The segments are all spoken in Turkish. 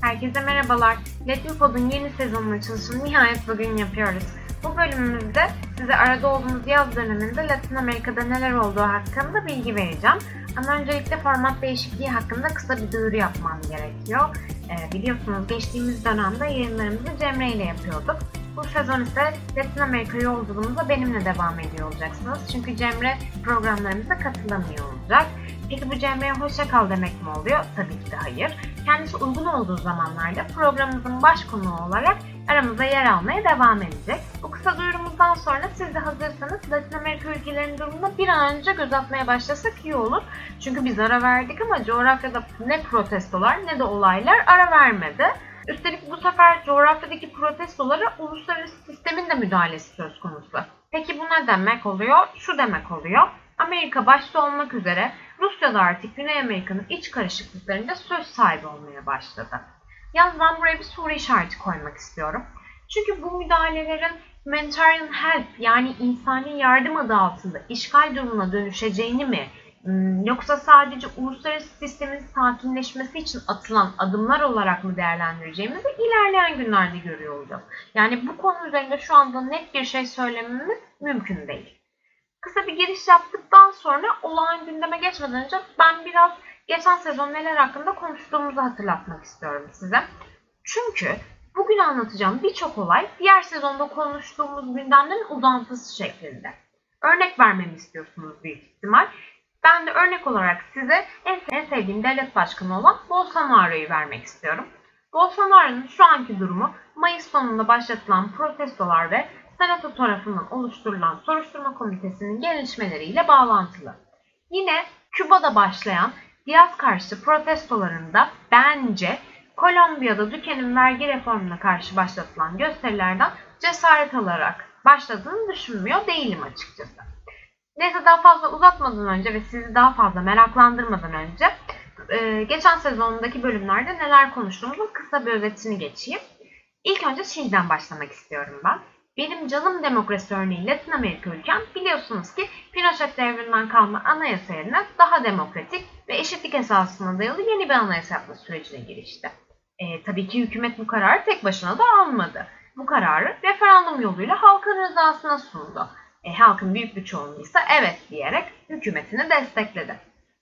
Herkese merhabalar. Let Me Pod'un yeni sezonun açılışını nihayet bugün yapıyoruz. Bu bölümümüzde size arada olduğumuz yaz döneminde Latin Amerika'da neler olduğu hakkında bilgi vereceğim. Ama öncelikle format değişikliği hakkında kısa bir duyuru yapmam gerekiyor. Ee, biliyorsunuz geçtiğimiz dönemde yayınlarımızı Cemre ile yapıyorduk. Bu sezon ise Latin Amerika yolculuğumuza benimle devam ediyor olacaksınız. Çünkü Cemre programlarımıza katılamıyor olacak. Peki bu Cemre'ye hoşça kal demek mi oluyor? Tabii ki de hayır. Kendisi uygun olduğu zamanlarda programımızın baş konuğu olarak aramızda yer almaya devam edecek. Bu kısa duyurumuzdan sonra siz de hazırsanız Latin Amerika ülkelerinin durumuna bir an önce göz atmaya başlasak iyi olur. Çünkü biz ara verdik ama coğrafyada ne protestolar ne de olaylar ara vermedi. Üstelik bu sefer coğrafyadaki protestolara uluslararası sistemin de müdahalesi söz konusu. Peki bu ne demek oluyor? Şu demek oluyor. Amerika başta olmak üzere Rusya da artık Güney Amerika'nın iç karışıklıklarında söz sahibi olmaya başladı. Yalnız buraya bir soru işareti koymak istiyorum. Çünkü bu müdahalelerin humanitarian help yani insani yardım adı altında işgal durumuna dönüşeceğini mi Hmm, yoksa sadece uluslararası sistemin sakinleşmesi için atılan adımlar olarak mı değerlendireceğimizi ilerleyen günlerde görüyor olacağız. Yani bu konu üzerinde şu anda net bir şey söylememiz mümkün değil. Kısa bir giriş yaptıktan sonra olağan gündeme geçmeden önce ben biraz geçen sezon neler hakkında konuştuğumuzu hatırlatmak istiyorum size. Çünkü bugün anlatacağım birçok olay diğer sezonda konuştuğumuz gündemlerin uzantısı şeklinde. Örnek vermemi istiyorsunuz büyük ihtimal. Ben de örnek olarak size en, en sevdiğim devlet başkanı olan Bolsonaro'yu vermek istiyorum. Bolsonaro'nun şu anki durumu Mayıs sonunda başlatılan protestolar ve Senato tarafından oluşturulan soruşturma komitesinin gelişmeleriyle bağlantılı. Yine Küba'da başlayan Diaz karşı protestolarında bence Kolombiya'da Duque'nin vergi reformuna karşı başlatılan gösterilerden cesaret alarak başladığını düşünmüyor değilim açıkçası. Neyse daha fazla uzatmadan önce ve sizi daha fazla meraklandırmadan önce e, geçen sezondaki bölümlerde neler konuştuğumuzun kısa bir özetini geçeyim. İlk önce Şili'den başlamak istiyorum ben. Benim canım demokrasi örneği Latin Amerika ülkem biliyorsunuz ki Pinochet devrinden kalma anayasa yerine daha demokratik ve eşitlik esasına dayalı yeni bir anayasa yapma sürecine girişti. E, tabii ki hükümet bu kararı tek başına da almadı. Bu kararı referandum yoluyla halkın rızasına sundu e, halkın büyük bir çoğunluğuysa evet diyerek hükümetini destekledi.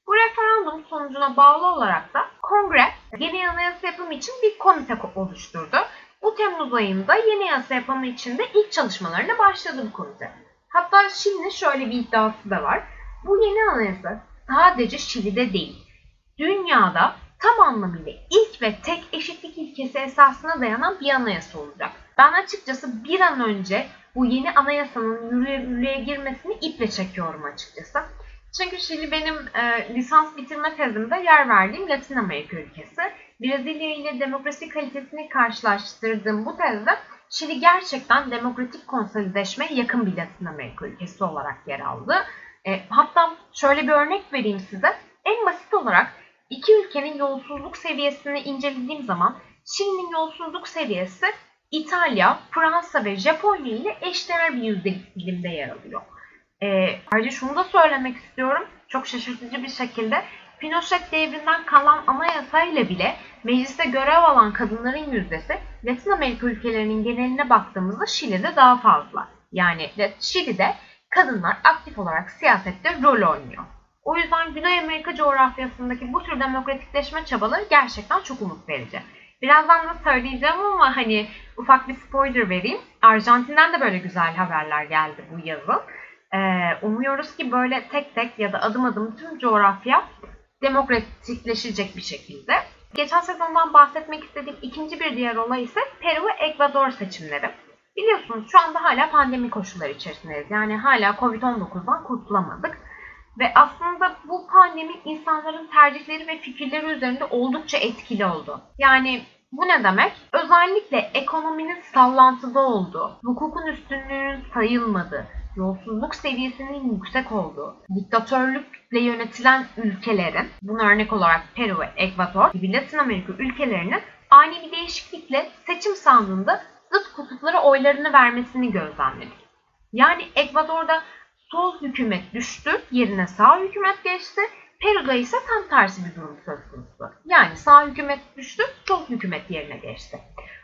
Bu referandum sonucuna bağlı olarak da kongre yeni anayasa yapımı için bir komite oluşturdu. Bu Temmuz ayında yeni yasa yapımı için de ilk çalışmalarına başladı bu komite. Hatta şimdi şöyle bir iddiası da var. Bu yeni anayasa sadece Şili'de değil, dünyada tam anlamıyla ilk ve tek eşitlik ilkesi esasına dayanan bir anayasa olacak. Ben açıkçası bir an önce bu yeni anayasanın yürürlüğe girmesini iple çekiyorum açıkçası. Çünkü Şili benim e, lisans bitirme tezimde yer verdiğim Latin Amerika ülkesi. Brezilya ile demokrasi kalitesini karşılaştırdığım bu tezde Şili gerçekten demokratik konsolideşmeye yakın bir Latin Amerika ülkesi olarak yer aldı. E, hatta şöyle bir örnek vereyim size. En basit olarak iki ülkenin yolsuzluk seviyesini incelediğim zaman Şili'nin yolsuzluk seviyesi İtalya, Fransa ve Japonya ile eşdeğer bir yüzdelik dilimde yer alıyor. E, ayrıca şunu da söylemek istiyorum. Çok şaşırtıcı bir şekilde Pinochet devrinden kalan anayasayla bile mecliste görev alan kadınların yüzdesi Latin Amerika ülkelerinin geneline baktığımızda Şili'de daha fazla. Yani Şili'de kadınlar aktif olarak siyasette rol oynuyor. O yüzden Güney Amerika coğrafyasındaki bu tür demokratikleşme çabaları gerçekten çok umut verici. Birazdan da söyleyeceğim ama hani ufak bir spoiler vereyim. Arjantin'den de böyle güzel haberler geldi bu yazın. Ee, umuyoruz ki böyle tek tek ya da adım adım tüm coğrafya demokratikleşecek bir şekilde. Geçen sezondan bahsetmek istediğim ikinci bir diğer olay ise Peru ve Ekvador seçimleri. Biliyorsunuz şu anda hala pandemi koşulları içerisindeyiz. Yani hala Covid-19'dan kurtulamadık. Ve aslında bu pandemi insanların tercihleri ve fikirleri üzerinde oldukça etkili oldu. Yani bu ne demek? Özellikle ekonominin sallantıda olduğu, hukukun üstünlüğünün sayılmadığı, yolsuzluk seviyesinin yüksek olduğu, diktatörlükle yönetilen ülkelerin, bunu örnek olarak Peru ve Ekvador gibi Latin Amerika ülkelerinin ani bir değişiklikle seçim sandığında zıt kutuplara oylarını vermesini gözlemledik. Yani Ekvador'da sol hükümet düştü, yerine sağ hükümet geçti. Peru'da ise tam tersi bir durum söz konusu. Yani sağ hükümet düştü, sol hükümet yerine geçti.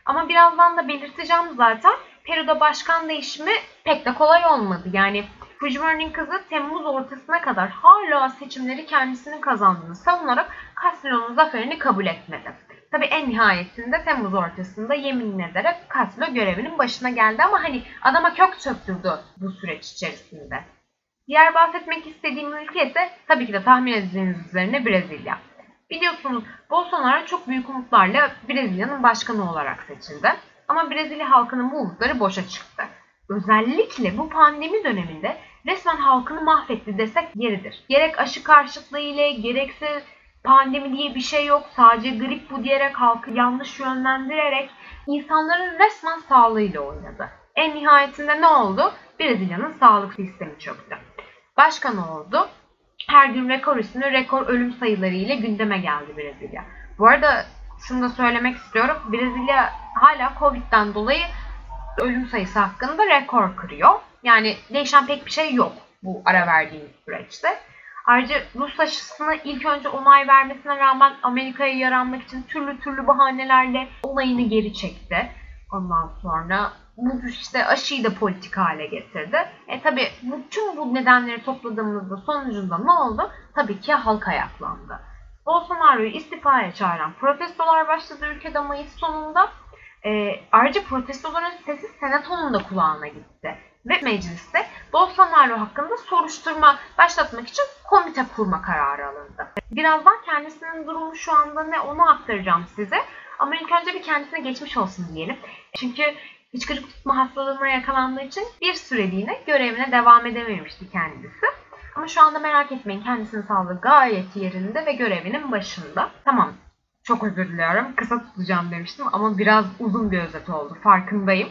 Ama birazdan da belirteceğim zaten Peru'da başkan değişimi pek de kolay olmadı. Yani Fujimori'nin kızı Temmuz ortasına kadar hala seçimleri kendisinin kazandığını savunarak Castro'nun zaferini kabul etmedi. Tabi en nihayetinde Temmuz ortasında yemin ederek Castro görevinin başına geldi ama hani adama kök söktürdü bu süreç içerisinde. Diğer bahsetmek istediğim ülke ise tabii ki de tahmin edeceğiniz üzerine Brezilya. Biliyorsunuz Bolsonaro çok büyük umutlarla Brezilya'nın başkanı olarak seçildi. Ama Brezilya halkının bu umutları boşa çıktı. Özellikle bu pandemi döneminde resmen halkını mahvetti desek yeridir. Gerek aşı karşıtlığı ile gerekse pandemi diye bir şey yok sadece grip bu diyerek halkı yanlış yönlendirerek insanların resmen sağlığıyla oynadı. En nihayetinde ne oldu? Brezilya'nın sağlık sistemi çöktü. Başka ne oldu? Her gün rekor üstüne rekor ölüm sayıları ile gündeme geldi Brezilya. Bu arada şunu da söylemek istiyorum. Brezilya hala Covid'den dolayı ölüm sayısı hakkında rekor kırıyor. Yani değişen pek bir şey yok bu ara verdiğimiz süreçte. Ayrıca Rus aşısını ilk önce onay vermesine rağmen Amerika'ya yaranmak için türlü türlü bahanelerle olayını geri çekti. Ondan sonra bu işte aşıyı da politik hale getirdi. E tabi bütün bu nedenleri topladığımızda sonucunda ne oldu? Tabii ki halk ayaklandı. Bolsonaro'yu istifaya çağıran protestolar başladı ülkede Mayıs sonunda. E, ayrıca protestoların sesi senatonun da kulağına gitti. Ve mecliste Bolsonaro hakkında soruşturma başlatmak için komite kurma kararı alındı. Birazdan kendisinin durumu şu anda ne onu aktaracağım size. Ama ilk önce bir kendisine geçmiş olsun diyelim. Çünkü hıçkırık tutma hastalığına yakalandığı için bir süreliğine görevine devam edememişti kendisi. Ama şu anda merak etmeyin kendisinin sağlığı gayet yerinde ve görevinin başında. Tamam çok özür diliyorum kısa tutacağım demiştim ama biraz uzun bir özet oldu farkındayım.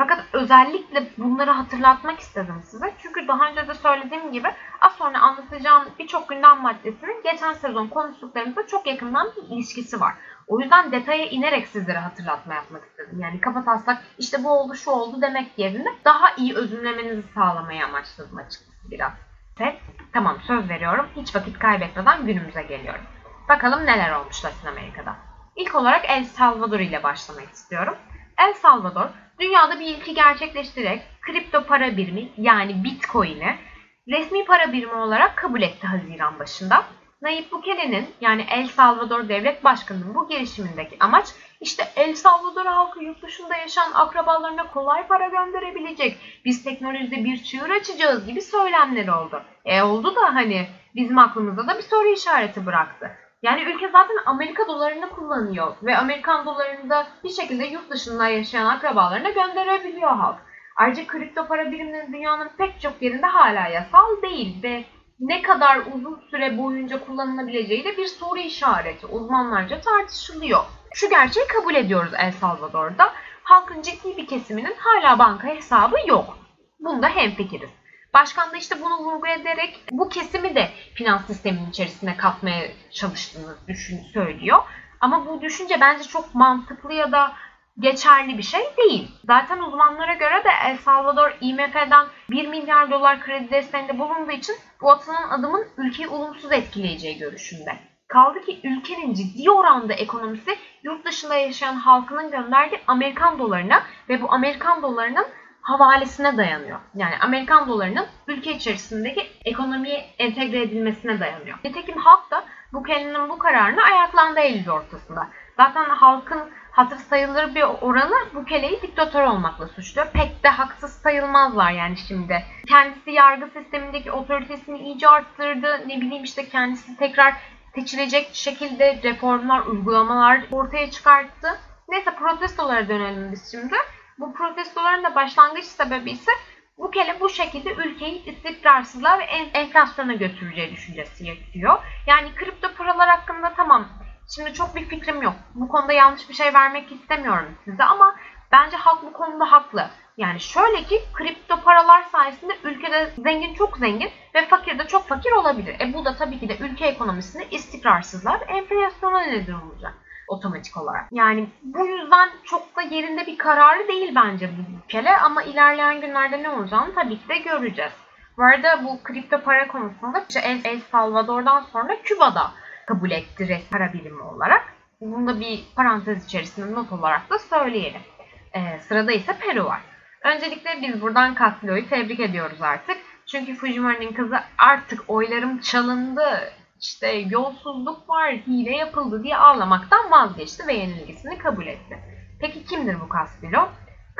Fakat özellikle bunları hatırlatmak istedim size. Çünkü daha önce de söylediğim gibi az sonra anlatacağım birçok gündem maddesinin geçen sezon konuştuklarımızla çok yakından bir ilişkisi var. O yüzden detaya inerek sizlere hatırlatma yapmak istedim. Yani kafa taslak işte bu oldu şu oldu demek yerine daha iyi özümlemenizi sağlamayı amaçladım açıkçası biraz. Ve tamam söz veriyorum hiç vakit kaybetmeden günümüze geliyorum. Bakalım neler olmuş Latin Amerika'da. İlk olarak El Salvador ile başlamak istiyorum. El Salvador dünyada bir ilki gerçekleştirerek kripto para birimi yani Bitcoin'i resmi para birimi olarak kabul etti Haziran başında. Nayib Bukele'nin yani El Salvador Devlet Başkanı'nın bu girişimindeki amaç işte El Salvador halkı yurt dışında yaşayan akrabalarına kolay para gönderebilecek, biz teknolojide bir çığır açacağız gibi söylemler oldu. E oldu da hani bizim aklımızda da bir soru işareti bıraktı. Yani ülke zaten Amerika dolarını kullanıyor ve Amerikan dolarını da bir şekilde yurt dışında yaşayan akrabalarına gönderebiliyor halk. Ayrıca kripto para biriminin dünyanın pek çok yerinde hala yasal değil ve ne kadar uzun süre boyunca kullanılabileceği de bir soru işareti uzmanlarca tartışılıyor. Şu gerçeği kabul ediyoruz El Salvador'da. Halkın ciddi bir kesiminin hala banka hesabı yok. Bunda hemfikiriz. Başkan da işte bunu vurgu ederek bu kesimi de finans sisteminin içerisine katmaya çalıştığını düşün, söylüyor. Ama bu düşünce bence çok mantıklı ya da geçerli bir şey değil. Zaten uzmanlara göre de El Salvador IMF'den 1 milyar dolar kredi desteğinde bulunduğu için bu atılan adımın ülkeyi olumsuz etkileyeceği görüşünde. Kaldı ki ülkenin ciddi oranda ekonomisi yurt dışında yaşayan halkının gönderdiği Amerikan dolarına ve bu Amerikan dolarının havalesine dayanıyor. Yani Amerikan dolarının ülke içerisindeki ekonomiye entegre edilmesine dayanıyor. Nitekim halk da Bukele'nin bu kararını ayaklandı Eylül ortasında. Zaten halkın hatır sayılır bir oranı Bukele'yi diktatör olmakla suçluyor. Pek de haksız sayılmazlar yani şimdi. Kendisi yargı sistemindeki otoritesini iyice arttırdı. Ne bileyim işte kendisi tekrar seçilecek şekilde reformlar, uygulamalar ortaya çıkarttı. Neyse protestolara dönelim biz şimdi. Bu protestoların da başlangıç sebebi ise Bukele bu şekilde ülkeyi istikrarsızlığa ve enflasyona götüreceği düşüncesi yatıyor. Yani kripto paralar hakkında tamam şimdi çok bir fikrim yok. Bu konuda yanlış bir şey vermek istemiyorum size ama bence halk bu konuda haklı. Yani şöyle ki kripto paralar sayesinde ülkede zengin çok zengin ve fakir de çok fakir olabilir. E bu da tabii ki de ülke ekonomisinde istikrarsızlar enflasyona neden olacak otomatik olarak. Yani bu yüzden çok da yerinde bir kararı değil bence bu ülkele ama ilerleyen günlerde ne olacağını tabii ki de göreceğiz. Bu arada bu kripto para konusunda işte El, El Salvador'dan sonra Küba'da kabul etti res para birimi olarak. Bunu da bir parantez içerisinde not olarak da söyleyelim. Ee, sırada ise Peru var. Öncelikle biz buradan Castillo'yu tebrik ediyoruz artık. Çünkü Fujimori'nin kızı artık oylarım çalındı, işte yolsuzluk var, hile yapıldı diye ağlamaktan vazgeçti ve yenilgisini kabul etti. Peki kimdir bu Castillo?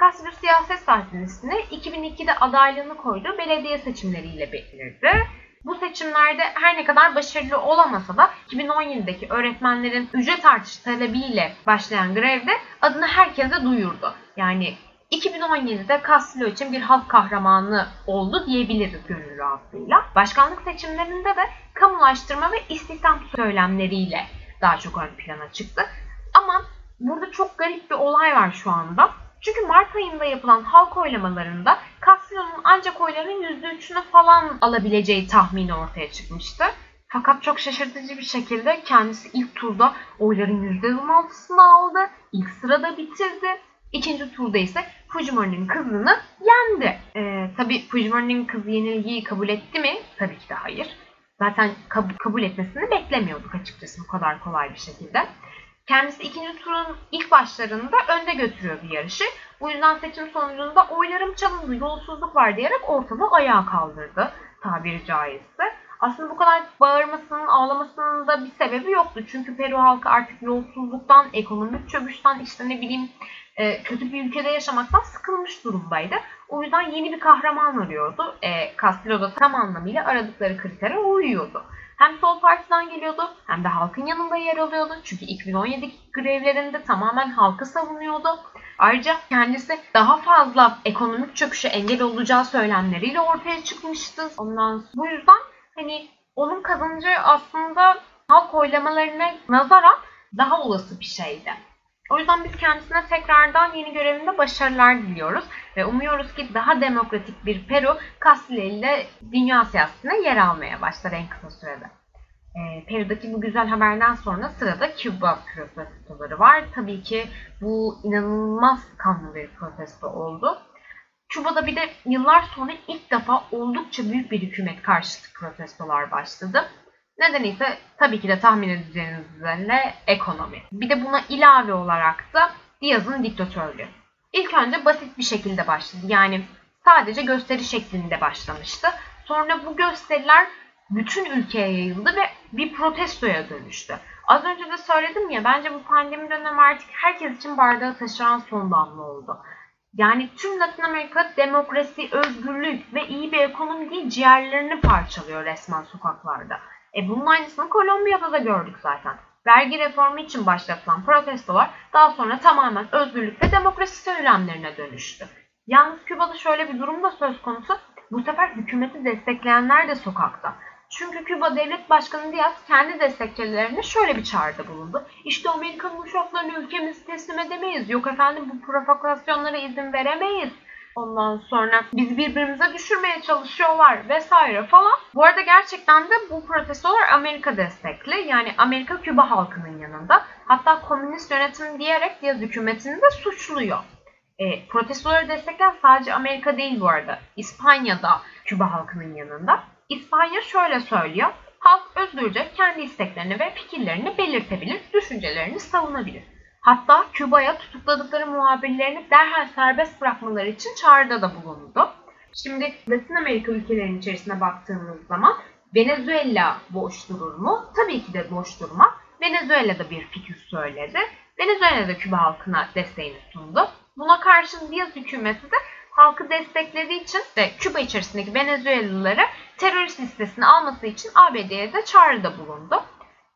Castillo siyaset partisini 2002'de adaylığını koyduğu belediye seçimleriyle belirdi. Bu seçimlerde her ne kadar başarılı olamasa da 2017'deki öğretmenlerin ücret artışı talebiyle başlayan grevde adını herkese duyurdu. Yani 2017'de Castillo için bir halk kahramanı oldu diyebiliriz gönül rahatlığıyla. Başkanlık seçimlerinde de kamulaştırma ve istihdam söylemleriyle daha çok ön plana çıktı. Ama burada çok garip bir olay var şu anda. Çünkü Mart ayında yapılan halk oylamalarında Castillo'nun ancak oyların %3'ünü falan alabileceği tahmini ortaya çıkmıştı. Fakat çok şaşırtıcı bir şekilde kendisi ilk turda oyların %16'sını aldı. İlk sırada bitirdi. İkinci turda ise Fujimori'nin kızını yendi. Ee, tabii Fujimori'nin kızı yenilgiyi kabul etti mi? Tabii ki de hayır. Zaten kab- kabul etmesini beklemiyorduk açıkçası bu kadar kolay bir şekilde. Kendisi ikinci turun ilk başlarında önde götürüyordu yarışı. Bu yüzden seçim sonucunda oylarım çalındı, yolsuzluk var diyerek ortalığı ayağa kaldırdı tabiri caizse. Aslında bu kadar bağırmasının, ağlamasının da bir sebebi yoktu. Çünkü Peru halkı artık yolsuzluktan, ekonomik çöküşten, işte ne bileyim e, kötü bir ülkede yaşamaktan sıkılmış durumdaydı. O yüzden yeni bir kahraman arıyordu. E, Castillo da tam anlamıyla aradıkları kritere uyuyordu. Hem sol partiden geliyordu hem de halkın yanında yer alıyordu. Çünkü 2017 grevlerinde tamamen halkı savunuyordu. Ayrıca kendisi daha fazla ekonomik çöküşe engel olacağı söylemleriyle ortaya çıkmıştı. Ondan sonra bu yüzden hani onun kazanıcı aslında halk oylamalarına nazaran daha olası bir şeydi. O yüzden biz kendisine tekrardan yeni görevinde başarılar diliyoruz ve umuyoruz ki daha demokratik bir Peru Castilla ile dünya siyasetine yer almaya başlar en kısa sürede. E, Peru'daki bu güzel haberden sonra sırada Küba protestoları var. Tabii ki bu inanılmaz kanlı bir protesto oldu. Küba'da bir de yıllar sonra ilk defa oldukça büyük bir hükümet karşıtı protestolar başladı. Neden ise tabii ki de tahmin edeceğiniz üzere ekonomi. Bir de buna ilave olarak da Diaz'ın diktatörlüğü. İlk önce basit bir şekilde başladı. Yani sadece gösteri şeklinde başlamıştı. Sonra bu gösteriler bütün ülkeye yayıldı ve bir protestoya dönüştü. Az önce de söyledim ya bence bu pandemi dönemi artık herkes için bardağı taşıran son damla oldu. Yani tüm Latin Amerika demokrasi, özgürlük ve iyi bir ekonomi değil ciğerlerini parçalıyor resmen sokaklarda. E bunun aynısını Kolombiya'da da gördük zaten. Vergi reformu için başlatılan protestolar daha sonra tamamen özgürlük ve demokrasi söylemlerine dönüştü. Yalnız Küba'da şöyle bir durum da söz konusu. Bu sefer hükümeti destekleyenler de sokakta. Çünkü Küba Devlet Başkanı Diaz kendi destekçilerine şöyle bir çağrıda bulundu. İşte Amerikan uçaklarını ülkemizi teslim edemeyiz. Yok efendim bu provokasyonlara izin veremeyiz. Ondan sonra bizi birbirimize düşürmeye çalışıyorlar vesaire falan. Bu arada gerçekten de bu protestolar Amerika destekli. Yani Amerika Küba halkının yanında. Hatta komünist yönetim diyerek Diaz hükümetini de suçluyor. E, protestoları destekleyen sadece Amerika değil bu arada. İspanya'da Küba halkının yanında. İspanya şöyle söylüyor. Halk özgürce kendi isteklerini ve fikirlerini belirtebilir, düşüncelerini savunabilir. Hatta Küba'ya tutukladıkları muhabirlerini derhal serbest bırakmaları için çağrıda da bulundu. Şimdi Latin Amerika ülkelerinin içerisine baktığımız zaman Venezuela boş durur mu? Tabii ki de boş durmaz. Venezuela da bir fikir söyledi. Venezuela da Küba halkına desteğini sundu. Buna karşın Diaz hükümeti de halkı desteklediği için de Küba içerisindeki Venezuelalıları terörist listesine alması için ABD'ye de çağrıda bulundu.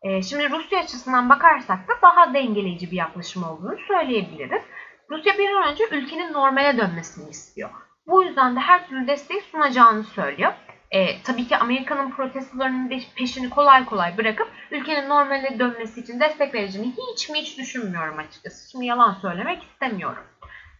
Ee, şimdi Rusya açısından bakarsak da daha dengeleyici bir yaklaşım olduğunu söyleyebiliriz. Rusya bir an önce ülkenin normale dönmesini istiyor. Bu yüzden de her türlü desteği sunacağını söylüyor. E, tabii ki Amerika'nın protestolarının peşini kolay kolay bırakıp ülkenin normale dönmesi için destek vereceğini hiç mi hiç düşünmüyorum açıkçası. Şimdi yalan söylemek istemiyorum.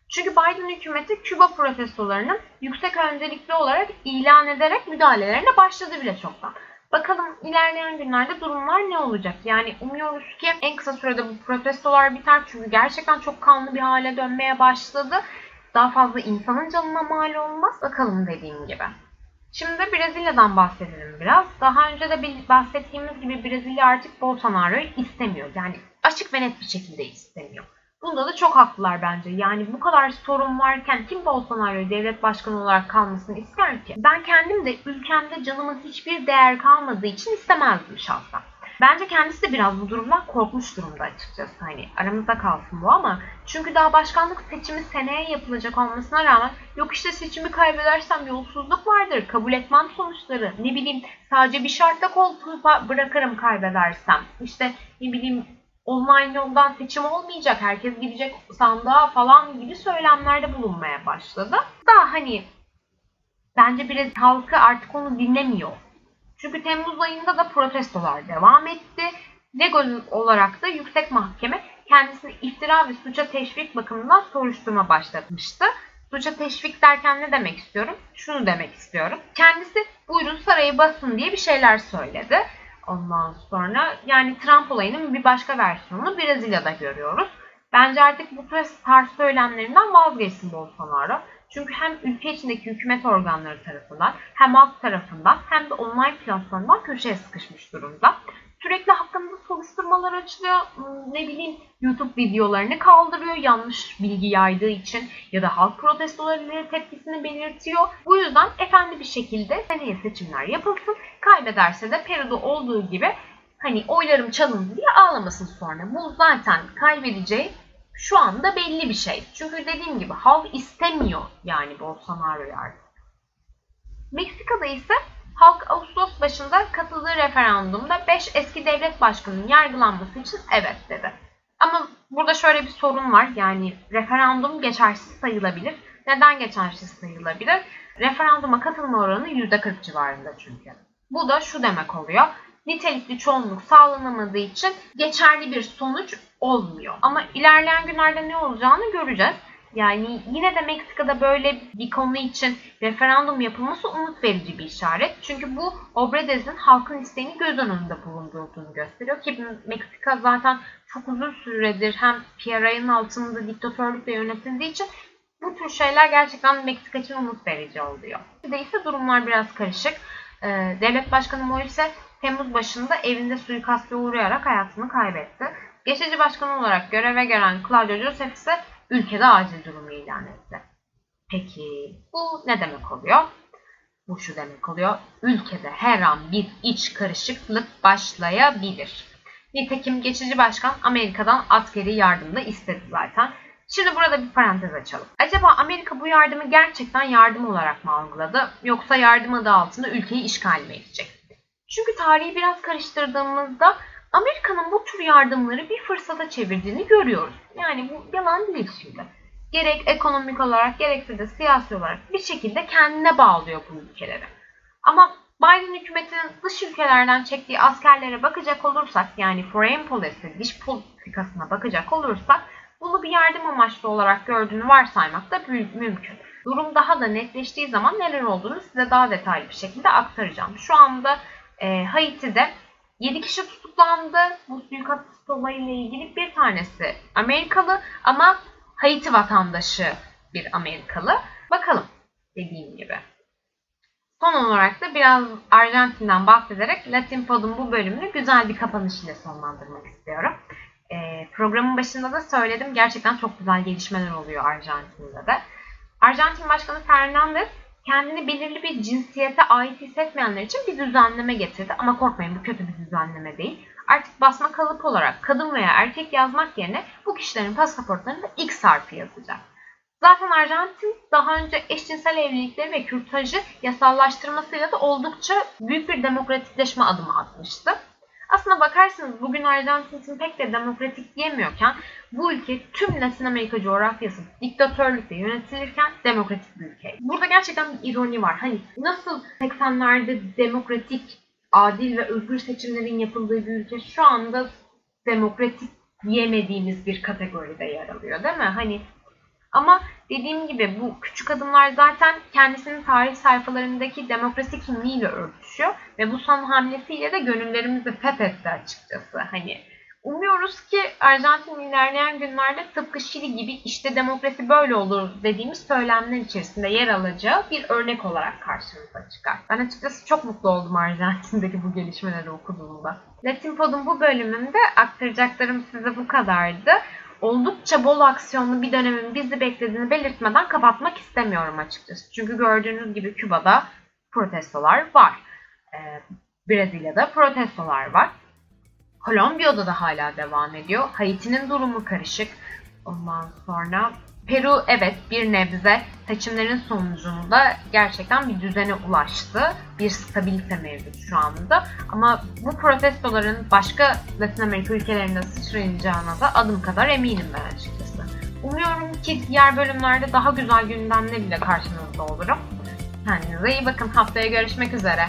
Çünkü Biden hükümeti Küba protestolarının yüksek öncelikli olarak ilan ederek müdahalelerine başladı bile çoktan. Bakalım ilerleyen günlerde durumlar ne olacak? Yani umuyoruz ki en kısa sürede bu protestolar biter çünkü gerçekten çok kanlı bir hale dönmeye başladı. Daha fazla insanın canına mal olmaz. Bakalım dediğim gibi. Şimdi Brezilya'dan bahsedelim biraz. Daha önce de bahsettiğimiz gibi Brezilya artık Bolsonaro'yu istemiyor. Yani açık ve net bir şekilde istemiyor. Bunda da çok haklılar bence. Yani bu kadar sorun varken kim Bolsonaro'yu devlet başkanı olarak kalmasını ister ki? Ben kendim de ülkemde canımın hiçbir değer kalmadığı için istemezdim şahsen. Bence kendisi de biraz bu durumdan korkmuş durumda açıkçası. Hani aramızda kalsın bu ama çünkü daha başkanlık seçimi seneye yapılacak olmasına rağmen yok işte seçimi kaybedersem yolsuzluk vardır, kabul etmem sonuçları, ne bileyim sadece bir şartla koltuğu bırakırım kaybedersem, işte ne bileyim online yoldan seçim olmayacak, herkes gidecek sandığa falan gibi söylemlerde bulunmaya başladı. Daha hani bence biraz halkı artık onu dinlemiyor. Çünkü Temmuz ayında da protestolar devam etti. Legal olarak da yüksek mahkeme kendisini iftira ve suça teşvik bakımından soruşturma başlatmıştı. Suça teşvik derken ne demek istiyorum? Şunu demek istiyorum. Kendisi buyurun sarayı basın diye bir şeyler söyledi. Ondan sonra yani Trump olayının bir başka versiyonunu Brezilya'da görüyoruz. Bence artık bu tarz söylemlerinden vazgeçsin Bolsonaro. Çünkü hem ülke içindeki hükümet organları tarafından hem halk tarafından hem de online platformdan köşeye sıkışmış durumda. Sürekli hakkında soruşturmalar açılıyor. Hmm, ne bileyim YouTube videolarını kaldırıyor yanlış bilgi yaydığı için ya da halk protestolarıyla tepkisini belirtiyor. Bu yüzden efendi bir şekilde seneye seçimler yapılsın. Kaybederse de Peru'da olduğu gibi hani oylarım çalındı diye ağlamasın sonra. Bu zaten kaybedeceği şu anda belli bir şey. Çünkü dediğim gibi halk istemiyor yani Bolsonaro'yu artık. Meksika'da ise halk Ağustos başında katıldığı referandumda 5 eski devlet başkanının yargılanması için evet dedi. Ama burada şöyle bir sorun var. Yani referandum geçersiz sayılabilir. Neden geçersiz sayılabilir? Referanduma katılma oranı %40 civarında çünkü. Bu da şu demek oluyor nitelikli çoğunluk sağlanamadığı için geçerli bir sonuç olmuyor. Ama ilerleyen günlerde ne olacağını göreceğiz. Yani yine de Meksika'da böyle bir konu için referandum yapılması umut verici bir işaret. Çünkü bu Obrades'in halkın isteğini göz önünde bulundurduğunu gösteriyor. Ki Meksika zaten çok uzun süredir hem PRI'nin altında diktatörlükle yönetildiği için bu tür şeyler gerçekten Meksika için umut verici oluyor. De ise durumlar biraz karışık. Ee, devlet Başkanı Morris'e Temmuz başında evinde suikaste uğrayarak hayatını kaybetti. Geçici başkan olarak göreve gelen Claudio Joseph ise ülkede acil durumu ilan etti. Peki bu ne demek oluyor? Bu şu demek oluyor. Ülkede her an bir iç karışıklık başlayabilir. Nitekim geçici başkan Amerika'dan askeri yardım da istedi zaten. Şimdi burada bir parantez açalım. Acaba Amerika bu yardımı gerçekten yardım olarak mı algıladı yoksa yardım adı altında ülkeyi işgal mi edecek? Çünkü tarihi biraz karıştırdığımızda Amerika'nın bu tür yardımları bir fırsata çevirdiğini görüyoruz. Yani bu yalan değil şimdi. Gerek ekonomik olarak gerekse de siyasi olarak bir şekilde kendine bağlıyor bu ülkeleri. Ama Biden hükümetinin dış ülkelerden çektiği askerlere bakacak olursak yani foreign policy, dış politikasına bakacak olursak bunu bir yardım amaçlı olarak gördüğünü varsaymak da mümkün. Durum daha da netleştiği zaman neler olduğunu size daha detaylı bir şekilde aktaracağım. Şu anda e, Haiti'de 7 kişi tutuklandı. Bu suikast olayıyla ilgili bir tanesi Amerikalı ama Haiti vatandaşı bir Amerikalı. Bakalım dediğim gibi. Son olarak da biraz Arjantin'den bahsederek Latin Pod'un bu bölümünü güzel bir kapanış ile sonlandırmak istiyorum. E, programın başında da söyledim. Gerçekten çok güzel gelişmeler oluyor Arjantin'de de. Arjantin Başkanı Fernandez kendini belirli bir cinsiyete ait hissetmeyenler için bir düzenleme getirdi. Ama korkmayın bu kötü bir düzenleme değil. Artık basma kalıp olarak kadın veya erkek yazmak yerine bu kişilerin pasaportlarında X harfi yazacak. Zaten Arjantin daha önce eşcinsel evlilikleri ve kürtajı yasallaştırmasıyla da oldukça büyük bir demokratikleşme adımı atmıştı. Aslına bakarsanız bugün Arjantin pek de demokratik diyemiyorken bu ülke tüm Latin Amerika coğrafyası diktatörlükle yönetilirken demokratik bir ülke. Burada gerçekten bir ironi var. Hani nasıl 80'lerde demokratik, adil ve özgür seçimlerin yapıldığı bir ülke şu anda demokratik diyemediğimiz bir kategoride yer alıyor değil mi? Hani ama dediğim gibi bu küçük adımlar zaten kendisinin tarih sayfalarındaki demokrasi kimliğiyle örtüşüyor ve bu son hamlesiyle de gönüllerimizi fethetti açıkçası. Hani Umuyoruz ki Arjantin ilerleyen günlerde tıpkı Şili gibi işte demokrasi böyle olur dediğimiz söylemler içerisinde yer alacağı bir örnek olarak karşımıza çıkar. Ben açıkçası çok mutlu oldum Arjantin'deki bu gelişmeleri okuduğumda. Latin Pod'un bu bölümünde aktaracaklarım size bu kadardı. Oldukça bol aksiyonlu bir dönemin bizi beklediğini belirtmeden kapatmak istemiyorum açıkçası. Çünkü gördüğünüz gibi Küba'da protestolar var. Ee, Brezilya'da protestolar var. Kolombiya'da da hala devam ediyor. Haiti'nin durumu karışık. Ondan sonra Peru evet bir nebze seçimlerin sonucunda gerçekten bir düzene ulaştı. Bir stabilite mevcut şu anda. Ama bu protestoların başka Latin Amerika ülkelerinde sıçrayacağına da adım kadar eminim ben açıkçası. Umuyorum ki diğer bölümlerde daha güzel gündemlerle karşınızda olurum. Kendinize iyi bakın. Haftaya görüşmek üzere.